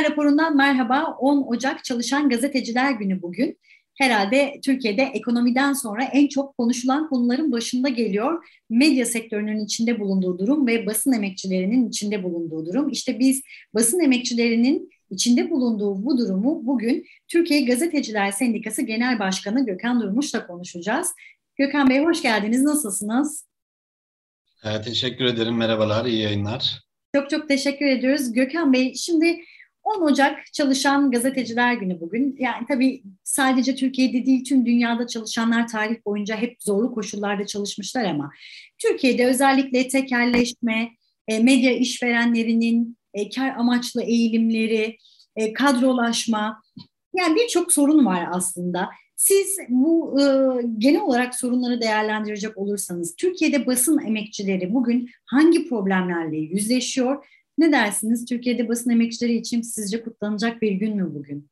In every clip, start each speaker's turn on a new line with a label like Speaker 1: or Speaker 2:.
Speaker 1: Haklar raporundan merhaba. 10 Ocak Çalışan Gazeteciler Günü bugün. Herhalde Türkiye'de ekonomiden sonra en çok konuşulan konuların başında geliyor. Medya sektörünün içinde bulunduğu durum ve basın emekçilerinin içinde bulunduğu durum. İşte biz basın emekçilerinin içinde bulunduğu bu durumu bugün Türkiye Gazeteciler Sendikası Genel Başkanı Gökhan Durmuş'la konuşacağız. Gökhan Bey hoş geldiniz. Nasılsınız?
Speaker 2: Evet, teşekkür ederim. Merhabalar, iyi yayınlar.
Speaker 1: Çok çok teşekkür ediyoruz. Gökhan Bey şimdi 10 Ocak Çalışan Gazeteciler Günü bugün. Yani tabii sadece Türkiye'de değil tüm dünyada çalışanlar tarih boyunca hep zorlu koşullarda çalışmışlar ama Türkiye'de özellikle tekerleşme, e, medya işverenlerinin e, kar amaçlı eğilimleri, e, kadrolaşma yani birçok sorun var aslında. Siz bu e, genel olarak sorunları değerlendirecek olursanız Türkiye'de basın emekçileri bugün hangi problemlerle yüzleşiyor? Ne dersiniz? Türkiye'de basın emekçileri için sizce kutlanacak bir gün mü bugün?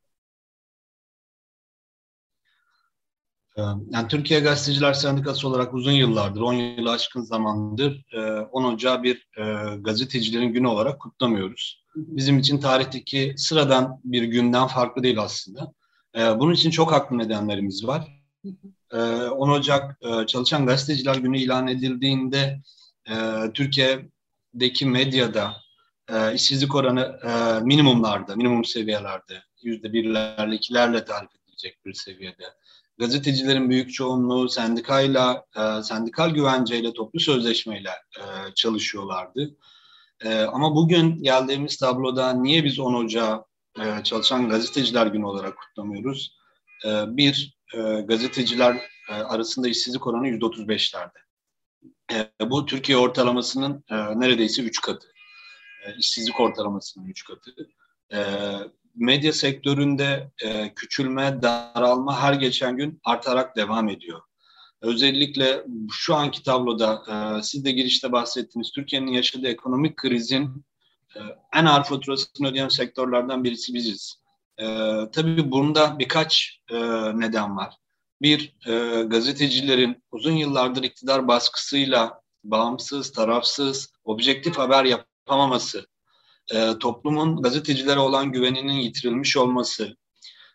Speaker 2: Ee, yani Türkiye Gazeteciler Sendikası olarak uzun yıllardır, 10 yılı aşkın zamandır 10 e, Ocağı bir e, gazetecilerin günü olarak kutlamıyoruz. Bizim için tarihteki sıradan bir günden farklı değil aslında. E, bunun için çok haklı nedenlerimiz var. 10 Ocak Çalışan Gazeteciler Günü ilan edildiğinde Türkiye'deki medyada işsizlik oranı minimumlarda, minimum seviyelerde, yüzde birlerle, ikilerle tarif edilecek bir seviyede gazetecilerin büyük çoğunluğu sendikayla, e, sendikal güvenceyle, toplu sözleşmeyle e, çalışıyorlardı. E, ama bugün geldiğimiz tabloda niye biz 10 Ocağı e, Çalışan Gazeteciler Günü olarak kutlamıyoruz? E, bir, e, gazeteciler e, arasında işsizlik oranı %35'lerde. E, bu Türkiye ortalamasının e, neredeyse 3 katı. E, işsizlik ortalamasının 3 katı. E, medya sektöründe e, küçülme, daralma her geçen gün artarak devam ediyor. Özellikle şu anki tabloda e, siz de girişte bahsettiniz Türkiye'nin yaşadığı ekonomik krizin e, en ağır faturasını ödeyen sektörlerden birisi biziz. E, tabii bunda birkaç e, neden var. Bir, e, gazetecilerin uzun yıllardır iktidar baskısıyla bağımsız, tarafsız, objektif haber yapamaması e, toplumun gazetecilere olan güveninin yitirilmiş olması,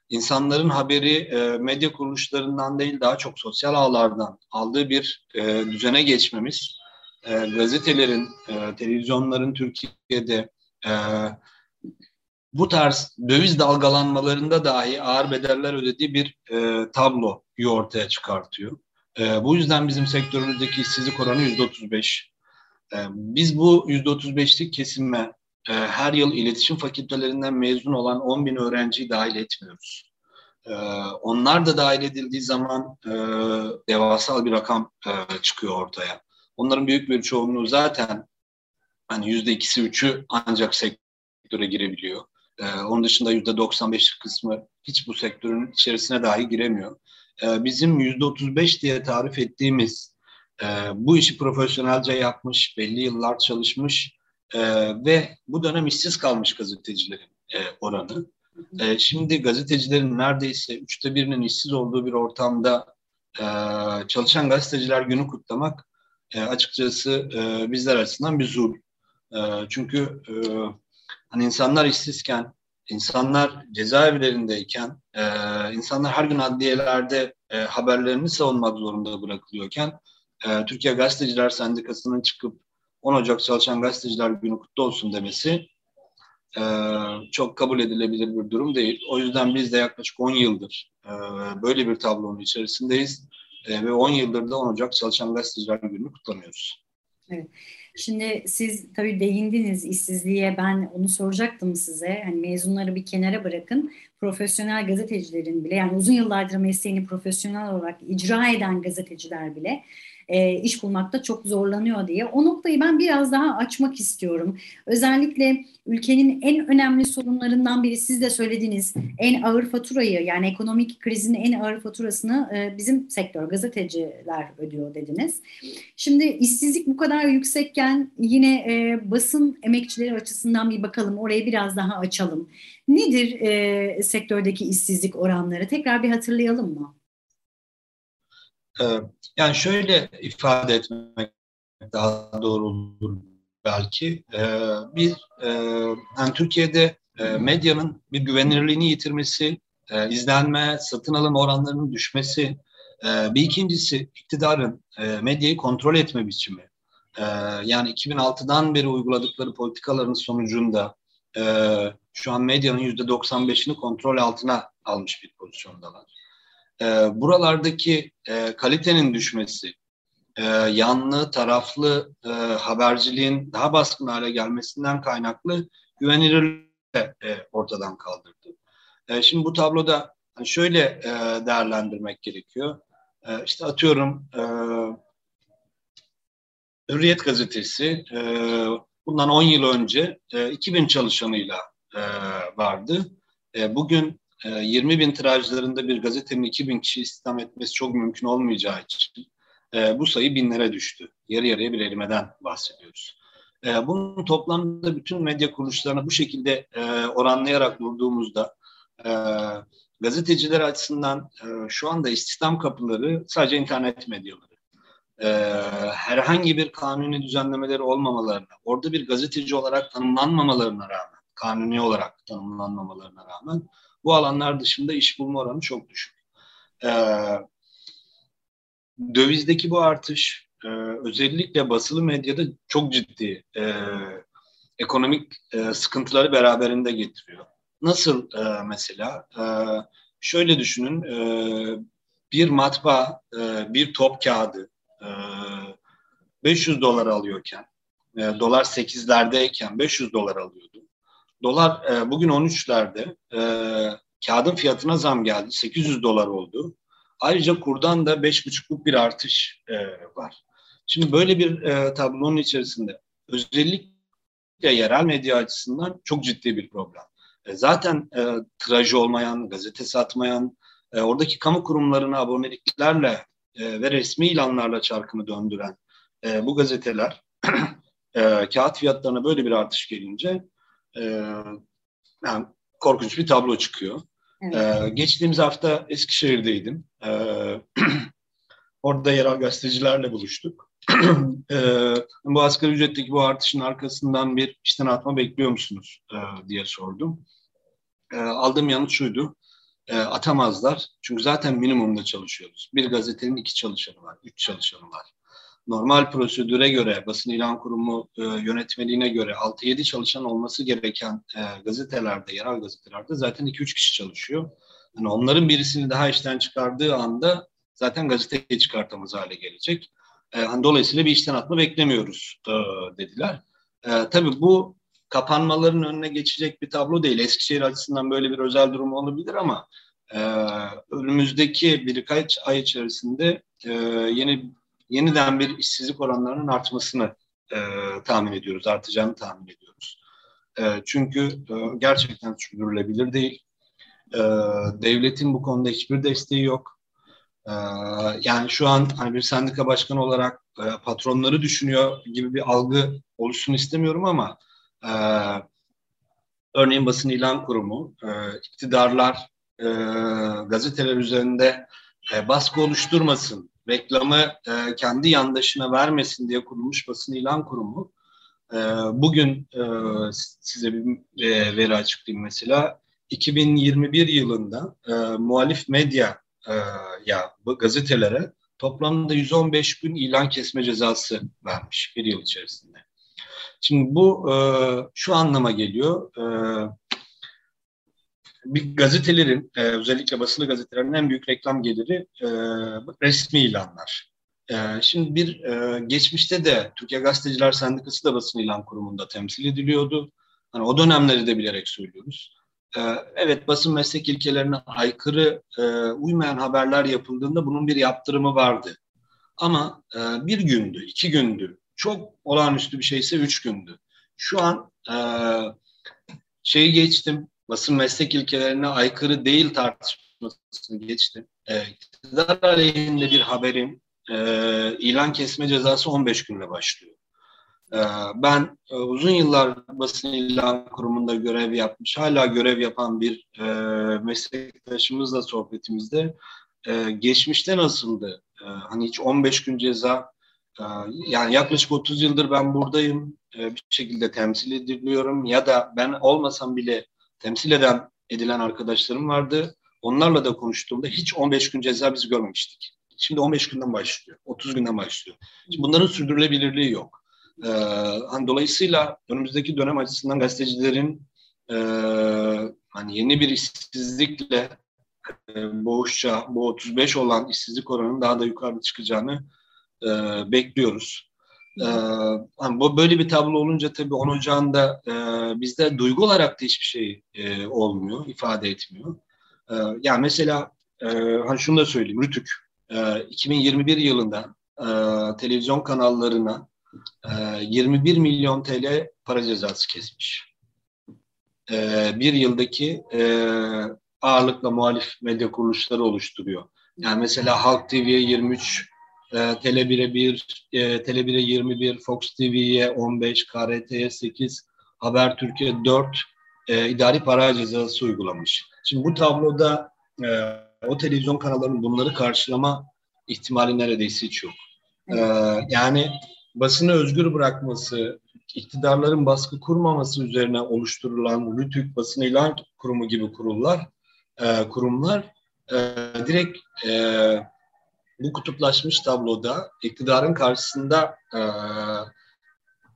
Speaker 2: insanların haberi e, medya kuruluşlarından değil daha çok sosyal ağlardan aldığı bir e, düzene geçmemiz, e, gazetelerin, e, televizyonların Türkiye'de e, bu tarz döviz dalgalanmalarında dahi ağır bedeller ödediği bir e, tabloyu ortaya çıkartıyor. E, bu yüzden bizim sektörümüzdeki işsizlik oranı yüzde otuz beş. E, biz bu yüzde otuz beşlik kesime e, her yıl iletişim fakültelerinden mezun olan 10 bin öğrenciyi dahil etmiyoruz. E, onlar da dahil edildiği zaman e, devasal bir rakam e, çıkıyor ortaya. Onların büyük bir çoğunluğu zaten hani yüzde ikisi üçü ancak sektöre girebiliyor. E, onun dışında yüzde 95 kısmı hiç bu sektörün içerisine dahi giremiyor. Bizim yüzde 35 diye tarif ettiğimiz e, bu işi profesyonelce yapmış, belli yıllar çalışmış e, ve bu dönem işsiz kalmış gazetecilerin e, oranı. E, şimdi gazetecilerin neredeyse üçte birinin işsiz olduğu bir ortamda e, çalışan gazeteciler günü kutlamak e, açıkçası e, bizler açısından bir zul. E, çünkü e, hani insanlar işsizken, insanlar cezaevlerindeyken, e, insanlar her gün adliyelerde e, haberlerini savunmak zorunda bırakılıyorken, e, Türkiye Gazeteciler Sendikası'nın çıkıp 10 Ocak Çalışan Gazeteciler Günü kutlu olsun demesi e, çok kabul edilebilir bir durum değil. O yüzden biz de yaklaşık 10 yıldır e, böyle bir tablonun içerisindeyiz ve 10 yıldır da 10 Ocak Çalışan Gazeteciler Günü kutlamıyoruz.
Speaker 1: Evet. Şimdi siz tabii değindiniz işsizliğe ben onu soracaktım size. Hani mezunları bir kenara bırakın. Profesyonel gazetecilerin bile yani uzun yıllardır mesleğini profesyonel olarak icra eden gazeteciler bile e, iş bulmakta çok zorlanıyor diye. O noktayı ben biraz daha açmak istiyorum. Özellikle ülkenin en önemli sorunlarından biri siz de söylediniz. En ağır faturayı yani ekonomik krizin en ağır faturasını e, bizim sektör gazeteciler ödüyor dediniz. Şimdi işsizlik bu kadar yüksekken yine e, basın emekçileri açısından bir bakalım. Orayı biraz daha açalım. Nedir e, sektördeki işsizlik oranları? Tekrar bir hatırlayalım mı?
Speaker 2: Ee, yani şöyle ifade etmek daha doğru olur belki. Ee, bir, e, yani Türkiye'de e, medyanın bir güvenilirliğini yitirmesi, e, izlenme, satın alım oranlarının düşmesi, bir ikincisi iktidarın medyayı kontrol etme biçimi. Yani 2006'dan beri uyguladıkları politikaların sonucunda şu an medyanın %95'ini kontrol altına almış bir pozisyondalar. E, buralardaki e, kalitenin düşmesi, e, yanlı, taraflı e, haberciliğin daha baskın hale gelmesinden kaynaklı güvenilirliği e, ortadan kaldırdı. E, şimdi bu tabloda hani şöyle e, değerlendirmek gerekiyor. E, işte atıyorum e, Hürriyet gazetesi e, bundan 10 yıl önce e, 2000 çalışanıyla e, vardı. E, bugün e, 20 bin tirajlarında bir gazetenin 2000 kişi istihdam etmesi çok mümkün olmayacağı için e, bu sayı binlere düştü. Yarı yarıya bir erimeden bahsediyoruz. E, bunun toplamda bütün medya kuruluşlarına bu şekilde e, oranlayarak vurduğumuzda e, gazeteciler açısından e, şu anda istihdam kapıları sadece internet medyaları. E, herhangi bir kanuni düzenlemeleri olmamalarına, orada bir gazeteci olarak tanımlanmamalarına rağmen, kanuni olarak tanımlanmamalarına rağmen bu alanlar dışında iş bulma oranı çok düşük. E, dövizdeki bu artış e, özellikle basılı medyada çok ciddi e, ekonomik e, sıkıntıları beraberinde getiriyor. Nasıl e, mesela? E, şöyle düşünün, e, bir matbaa, e, bir top kağıdı e, 500 dolar alıyorken, e, dolar 8'lerdeyken 500 dolar alıyordu. Dolar e, bugün 13'lerde, e, kağıdın fiyatına zam geldi, 800 dolar oldu. Ayrıca kurdan da 5,5'luk bir artış e, var. Şimdi böyle bir e, tablonun içerisinde özellikle yerel medya açısından çok ciddi bir problem. E, zaten e, tirajı olmayan, gazete satmayan, e, oradaki kamu kurumlarına aboneliklerle e, ve resmi ilanlarla çarkını döndüren e, bu gazeteler e, kağıt fiyatlarına böyle bir artış gelince e, yani korkunç bir tablo çıkıyor. Evet. Ee, geçtiğimiz hafta Eskişehir'deydim. Ee, orada yerel gazetecilerle buluştuk. ee, bu asgari ücretteki bu artışın arkasından bir işten atma bekliyor musunuz ee, diye sordum. Ee, aldığım yanıt şuydu. E, atamazlar. Çünkü zaten minimumda çalışıyoruz. Bir gazetenin iki çalışanı var, üç çalışanı var normal prosedüre göre, basın ilan kurumu e, yönetmeliğine göre 6-7 çalışan olması gereken e, gazetelerde, yerel gazetelerde zaten 2-3 kişi çalışıyor. Yani onların birisini daha işten çıkardığı anda zaten gazeteyi çıkartamaz hale gelecek. E, hani dolayısıyla bir işten atma beklemiyoruz e, dediler. E, tabii bu kapanmaların önüne geçecek bir tablo değil. Eskişehir açısından böyle bir özel durum olabilir ama e, önümüzdeki birkaç ay içerisinde e, yeni yeniden bir işsizlik oranlarının artmasını e, tahmin ediyoruz, artacağını tahmin ediyoruz. E, çünkü e, gerçekten sürdürülebilir değil. E, devletin bu konuda hiçbir desteği yok. E, yani şu an hani bir sendika başkanı olarak e, patronları düşünüyor gibi bir algı oluşsun istemiyorum ama e, örneğin basın ilan kurumu, e, iktidarlar e, gazeteler üzerinde e, baskı oluşturmasın reklamı e, kendi yandaşına vermesin diye kurulmuş basın ilan kurumu e, bugün e, size bir e, veri açıklayayım mesela 2021 yılında e, muhalif medya e, ya gazetelere toplamda 115 gün ilan kesme cezası vermiş bir yıl içerisinde. Şimdi bu e, şu anlama geliyor. E, bir gazetelerin e, özellikle basılı gazetelerin en büyük reklam geliri e, resmi ilanlar. E, şimdi bir e, geçmişte de Türkiye Gazeteciler Sendikası da basın ilan kurumunda temsil ediliyordu. Hani o dönemleri de bilerek söylüyoruz. E, evet basın meslek ilkelerine aykırı e, uymayan haberler yapıldığında bunun bir yaptırımı vardı. Ama e, bir gündü, iki gündü. Çok olağanüstü bir şeyse üç gündü. Şu an şeyi geçtim, basın meslek ilkelerine aykırı değil tartışmasını geçti. E, iktidar aleyhinde bir haberin e, ilan kesme cezası 15 günle başlıyor. E, ben e, uzun yıllar basın ilan kurumunda görev yapmış, hala görev yapan bir e, meslektaşımızla sohbetimizde e, geçmişte nasıldı? E, hani hiç 15 gün ceza, e, yani yaklaşık 30 yıldır ben buradayım, e, bir şekilde temsil ediliyorum ya da ben olmasam bile temsil eden edilen arkadaşlarım vardı. Onlarla da konuştuğumda hiç 15 gün ceza biz görmemiştik. Şimdi 15 günden başlıyor, 30 günden başlıyor. Şimdi bunların sürdürülebilirliği yok. Ee, hani dolayısıyla önümüzdeki dönem açısından gazetecilerin e, hani yeni bir işsizlikle e, boğuşça bu 35 olan işsizlik oranının daha da yukarı çıkacağını e, bekliyoruz. E, hani böyle bir tablo olunca tabii 10 Ocağı'nda e, bizde duygu olarak da hiçbir şey e, olmuyor, ifade etmiyor. E, yani mesela e, hani şunu da söyleyeyim, Rütük e, 2021 yılında e, televizyon kanallarına e, 21 milyon TL para cezası kesmiş. E, bir yıldaki e, ağırlıkla muhalif medya kuruluşları oluşturuyor. Yani mesela Halk TV'ye 23, e, Tele1'e 1, e, Tele1'e 21, Fox TV'ye 15, KRT'ye 8, Haber Türkiye 4 e, idari para cezası uygulamış. Şimdi bu tabloda e, o televizyon kanallarının bunları karşılama ihtimali neredeyse hiç yok. E, yani basını özgür bırakması, iktidarların baskı kurmaması üzerine oluşturulan RÜTÜK basın ilan kurumu gibi kurullar e, kurumlar e, direkt e, bu kutuplaşmış tabloda iktidarın karşısında e,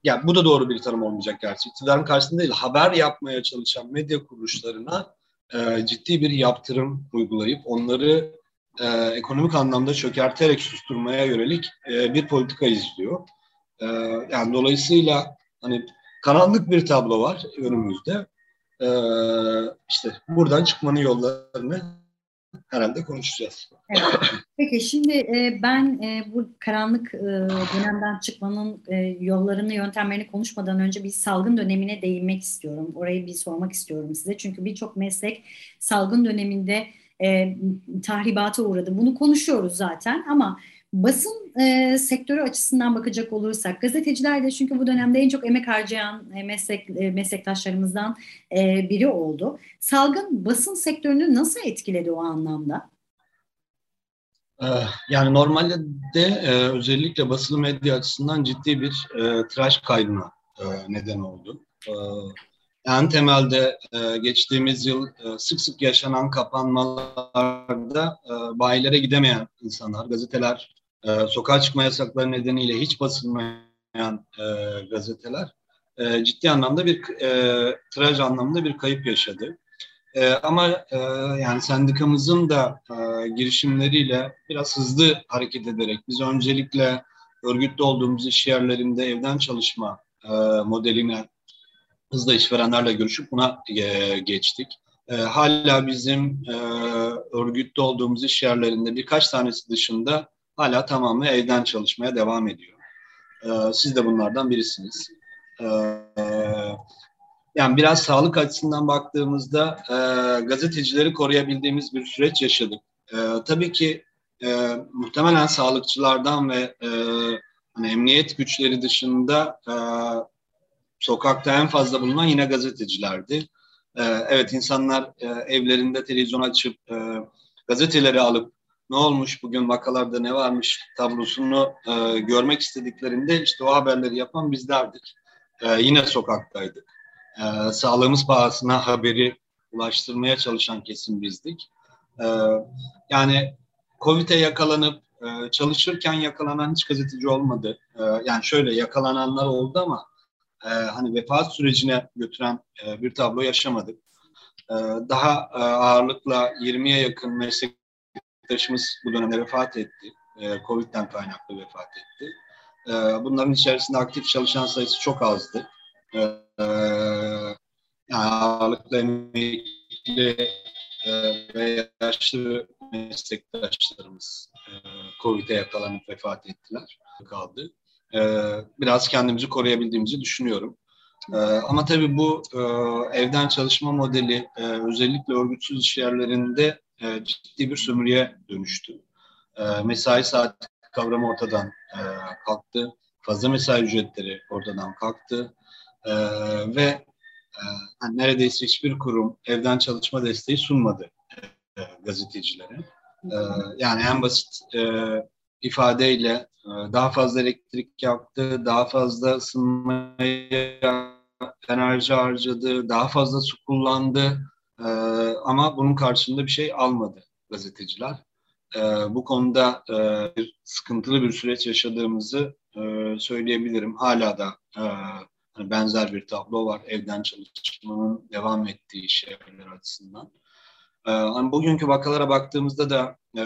Speaker 2: yani bu da doğru bir tanım olmayacak gerçi. İktidarın karşısında değil, haber yapmaya çalışan medya kuruluşlarına e, ciddi bir yaptırım uygulayıp onları e, ekonomik anlamda çökerterek susturmaya yönelik e, bir politika izliyor. E, yani dolayısıyla hani karanlık bir tablo var önümüzde e, işte buradan çıkmanın yollarını herhalde konuşacağız.
Speaker 1: Evet. Peki şimdi e, ben e, bu karanlık e, dönemden çıkmanın e, yollarını, yöntemlerini konuşmadan önce bir salgın dönemine değinmek istiyorum. Orayı bir sormak istiyorum size. Çünkü birçok meslek salgın döneminde e, tahribata uğradı. Bunu konuşuyoruz zaten ama Basın e, sektörü açısından bakacak olursak, gazeteciler de çünkü bu dönemde en çok emek harcayan e, meslek e, meslektaşlarımızdan e, biri oldu. Salgın basın sektörünü nasıl etkiledi o anlamda?
Speaker 2: Eh, yani normalde de özellikle basılı medya açısından ciddi bir e, tıraş kaybına e, neden oldu. E, en temelde e, geçtiğimiz yıl e, sık sık yaşanan kapanmalarda e, bayilere gidemeyen insanlar, gazeteler e, sokağa çıkma yasakları nedeniyle hiç basılmayan e, gazeteler e, ciddi anlamda bir e, tiraj anlamında bir kayıp yaşadı. E, ama e, yani sendikamızın da e, girişimleriyle biraz hızlı hareket ederek biz öncelikle örgütlü olduğumuz iş yerlerinde evden çalışma e, modeline hızla işverenlerle görüşüp buna e, geçtik. E, hala bizim e, örgütlü olduğumuz iş yerlerinde birkaç tanesi dışında hala tamamı evden çalışmaya devam ediyor. E, siz de bunlardan birisiniz. E, yani biraz sağlık açısından baktığımızda e, gazetecileri koruyabildiğimiz bir süreç yaşadık. E, tabii ki e, muhtemelen sağlıkçılardan ve e, hani emniyet güçleri dışında e, sokakta en fazla bulunan yine gazetecilerdi. E, evet insanlar e, evlerinde televizyon açıp e, gazeteleri alıp ne olmuş bugün vakalarda ne varmış tablosunu e, görmek istediklerinde işte o haberleri yapan bizlerdik. E, yine sokaktaydık. E, sağlığımız pahasına haberi ulaştırmaya çalışan kesim bizdik. E, yani Covid'e yakalanıp e, çalışırken yakalanan hiç gazeteci olmadı. E, yani şöyle yakalananlar oldu ama e, hani vefat sürecine götüren e, bir tablo yaşamadık. E, daha e, ağırlıkla 20'ye yakın meslek arkadaşımız bu dönemde vefat etti. E, Covid'den kaynaklı vefat etti. E, bunların içerisinde aktif çalışan sayısı çok azdı. E, e, yani ağırlıklı emekli ve yaşlı meslektaşlarımız e, Covid'e yakalanıp vefat ettiler. Kaldı. Biraz kendimizi koruyabildiğimizi düşünüyorum. Ee, ama tabii bu e, evden çalışma modeli e, özellikle örgütsüz iş yerlerinde e, ciddi bir sömürüye dönüştü. E, mesai saat kavramı ortadan e, kalktı. Fazla mesai ücretleri ortadan kalktı. E, ve e, neredeyse hiçbir kurum evden çalışma desteği sunmadı e, gazetecilere. E, yani en basit e, ifadeyle e, daha fazla elektrik yaktı, daha fazla ısınmaya enerji harcadı, daha fazla su kullandı e, ama bunun karşılığında bir şey almadı gazeteciler. E, bu konuda e, bir sıkıntılı bir süreç yaşadığımızı e, söyleyebilirim. Hala da e, hani benzer bir tablo var evden çalışmanın devam ettiği iş yerler açısından. E, hani bugünkü vakalara baktığımızda da e,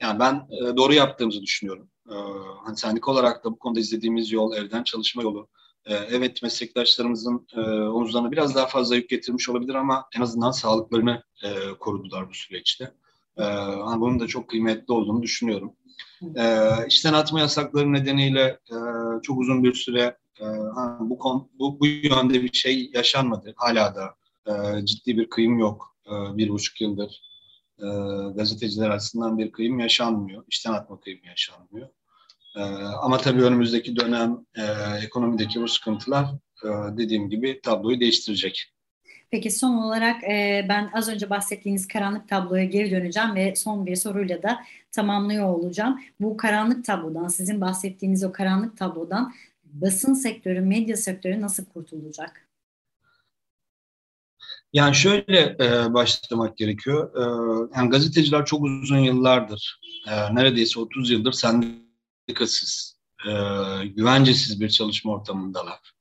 Speaker 2: yani ben e, doğru yaptığımızı düşünüyorum. E, hani sendika olarak da bu konuda izlediğimiz yol evden çalışma yolu. E, evet meslektaşlarımızın e, omuzlarına biraz daha fazla yük getirmiş olabilir ama en azından sağlıklarını e, korudular bu süreçte. E, bunun da çok kıymetli olduğunu düşünüyorum. İşten atma yasakları nedeniyle çok uzun bir süre bu, bu bu yönde bir şey yaşanmadı. Hala da ciddi bir kıyım yok bir buçuk yıldır gazeteciler açısından bir kıyım yaşanmıyor. İşten atma kıyım yaşanmıyor. E, ama tabii önümüzdeki dönem e, ekonomideki bu sıkıntılar e, dediğim gibi tabloyu değiştirecek.
Speaker 1: Peki son olarak e, ben az önce bahsettiğiniz karanlık tabloya geri döneceğim ve son bir soruyla da tamamlıyor olacağım. Bu karanlık tablodan, sizin bahsettiğiniz o karanlık tablodan basın sektörü, medya sektörü nasıl kurtulacak?
Speaker 2: Yani şöyle e, başlamak gerekiyor. E, yani gazeteciler çok uzun yıllardır, e, neredeyse 30 yıldır sendikasız, e, güvencesiz bir çalışma ortamındalar.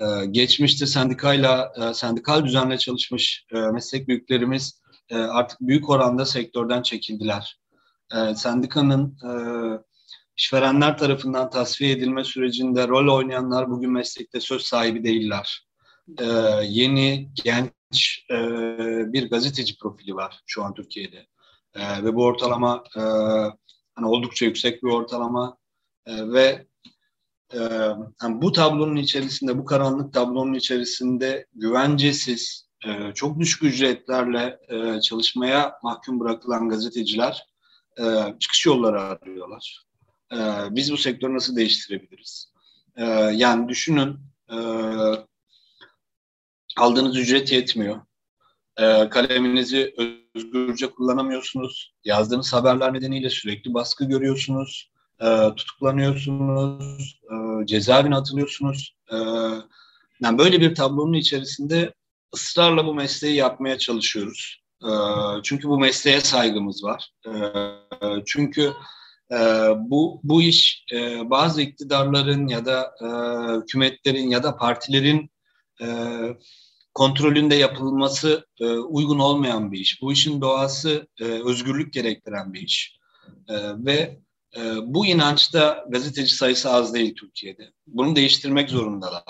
Speaker 2: E, geçmişte sendikayla, e, sendikal düzenle çalışmış e, meslek büyüklerimiz e, artık büyük oranda sektörden çekildiler. E, sendikanın e, işverenler tarafından tasfiye edilme sürecinde rol oynayanlar bugün meslekte söz sahibi değiller. E, yeni, genç e, bir gazeteci profili var şu an Türkiye'de. E, ve bu ortalama e, hani oldukça yüksek bir ortalama e, ve e, yani bu tablonun içerisinde, bu karanlık tablonun içerisinde güvencesiz, e, çok düşük ücretlerle e, çalışmaya mahkum bırakılan gazeteciler e, çıkış yolları arıyorlar. E, biz bu sektörü nasıl değiştirebiliriz? E, yani düşünün, e, aldığınız ücret yetmiyor. E, kaleminizi özgürce kullanamıyorsunuz. Yazdığınız haberler nedeniyle sürekli baskı görüyorsunuz. E, tutuklanıyorsunuz. E, cezaevine atılıyorsunuz. E, yani böyle bir tablonun içerisinde ısrarla bu mesleği yapmaya çalışıyoruz. E, çünkü bu mesleğe saygımız var. E, çünkü e, bu bu iş e, bazı iktidarların ya da e, hükümetlerin ya da partilerin e, kontrolünde yapılması e, uygun olmayan bir iş. Bu işin doğası e, özgürlük gerektiren bir iş. E, ve e, bu inançta gazeteci sayısı az değil Türkiye'de. Bunu değiştirmek zorundalar.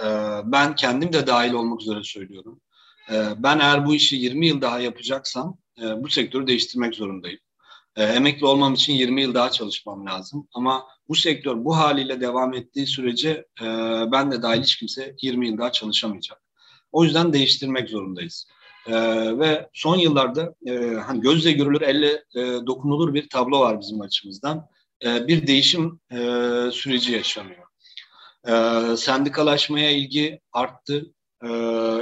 Speaker 2: E, ben kendim de dahil olmak üzere söylüyorum. E, ben eğer bu işi 20 yıl daha yapacaksam e, bu sektörü değiştirmek zorundayım. E, emekli olmam için 20 yıl daha çalışmam lazım. Ama bu sektör bu haliyle devam ettiği sürece e, ben de dahil hiç kimse 20 yıl daha çalışamayacak. O yüzden değiştirmek zorundayız. E, ve son yıllarda e, hani gözle görülür, elle e, dokunulur bir tablo var bizim açımızdan. E, bir değişim e, süreci yaşanıyor. E, sendikalaşmaya ilgi arttı. E,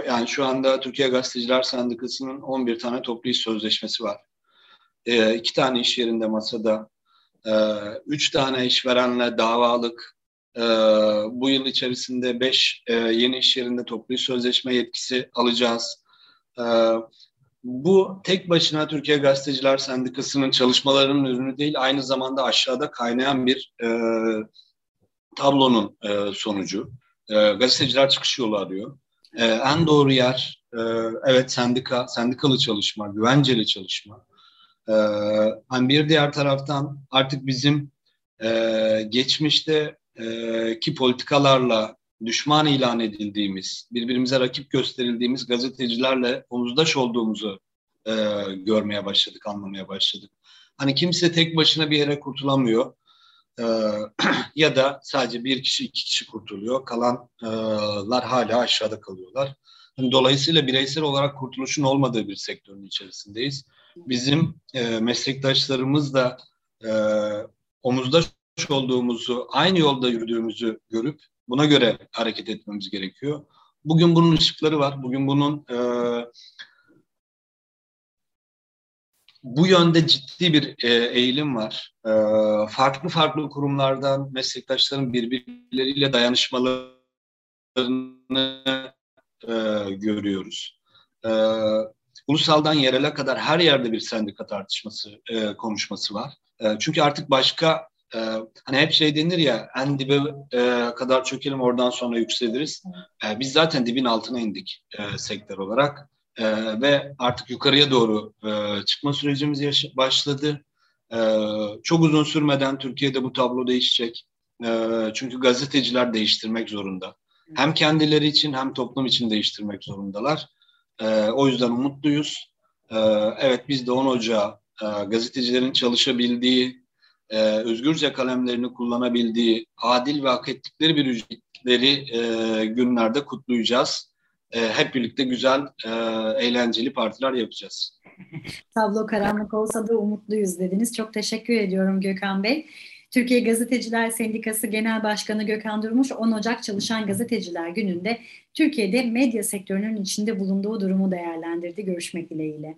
Speaker 2: yani şu anda Türkiye Gazeteciler Sendikası'nın 11 tane toplu iş sözleşmesi var. E, iki tane iş yerinde masada, e, üç tane işverenle davalık, e, bu yıl içerisinde beş e, yeni iş yerinde toplu sözleşme yetkisi alacağız. E, bu tek başına Türkiye Gazeteciler Sendikası'nın çalışmalarının ürünü değil, aynı zamanda aşağıda kaynayan bir e, tablonun e, sonucu. E, gazeteciler çıkış yolu arıyor. E, en doğru yer, e, evet sendika, sendikalı çalışma, güvenceli çalışma. E, hani bir diğer taraftan artık bizim e, geçmişte e, ki politikalarla düşman ilan edildiğimiz, birbirimize rakip gösterildiğimiz gazetecilerle omuzdaş olduğumuzu e, görmeye başladık, anlamaya başladık. Hani kimse tek başına bir yere kurtulamıyor. E, ya da sadece bir kişi, iki kişi kurtuluyor. Kalanlar hala aşağıda kalıyorlar. Yani dolayısıyla bireysel olarak kurtuluşun olmadığı bir sektörün içerisindeyiz. Bizim e, meslektaşlarımız da e, omuzdaş olduğumuzu, aynı yolda yürüdüğümüzü görüp buna göre hareket etmemiz gerekiyor. Bugün bunun ışıkları var. Bugün bunun e, bu yönde ciddi bir e, eğilim var. E, farklı farklı kurumlardan meslektaşların birbirleriyle dayanışmaları e, görüyoruz. E, ulusaldan yerele kadar her yerde bir sendika tartışması, e, konuşması var. E, çünkü artık başka e, hani hep şey denir ya en dibe e, kadar çökelim oradan sonra yükseliriz. E, biz zaten dibin altına indik e, sektör olarak e, ve artık yukarıya doğru e, çıkma sürecimiz yaş- başladı. E, çok uzun sürmeden Türkiye'de bu tablo değişecek. E, çünkü gazeteciler değiştirmek zorunda. Hem kendileri için hem toplum için değiştirmek zorundalar. E, o yüzden umutluyuz. E, evet biz de 10 Ocağı e, gazetecilerin çalışabildiği, e, özgürce kalemlerini kullanabildiği, adil ve hak ettikleri bir ücretleri e, günlerde kutlayacağız. E, hep birlikte güzel, e, eğlenceli partiler yapacağız.
Speaker 1: Tablo karanlık olsa da umutluyuz dediniz. Çok teşekkür ediyorum Gökhan Bey. Türkiye Gazeteciler Sendikası Genel Başkanı Gökhan Durmuş 10 Ocak Çalışan Gazeteciler Günü'nde Türkiye'de medya sektörünün içinde bulunduğu durumu değerlendirdi. Görüşmek dileğiyle.